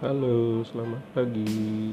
Halo, selamat pagi.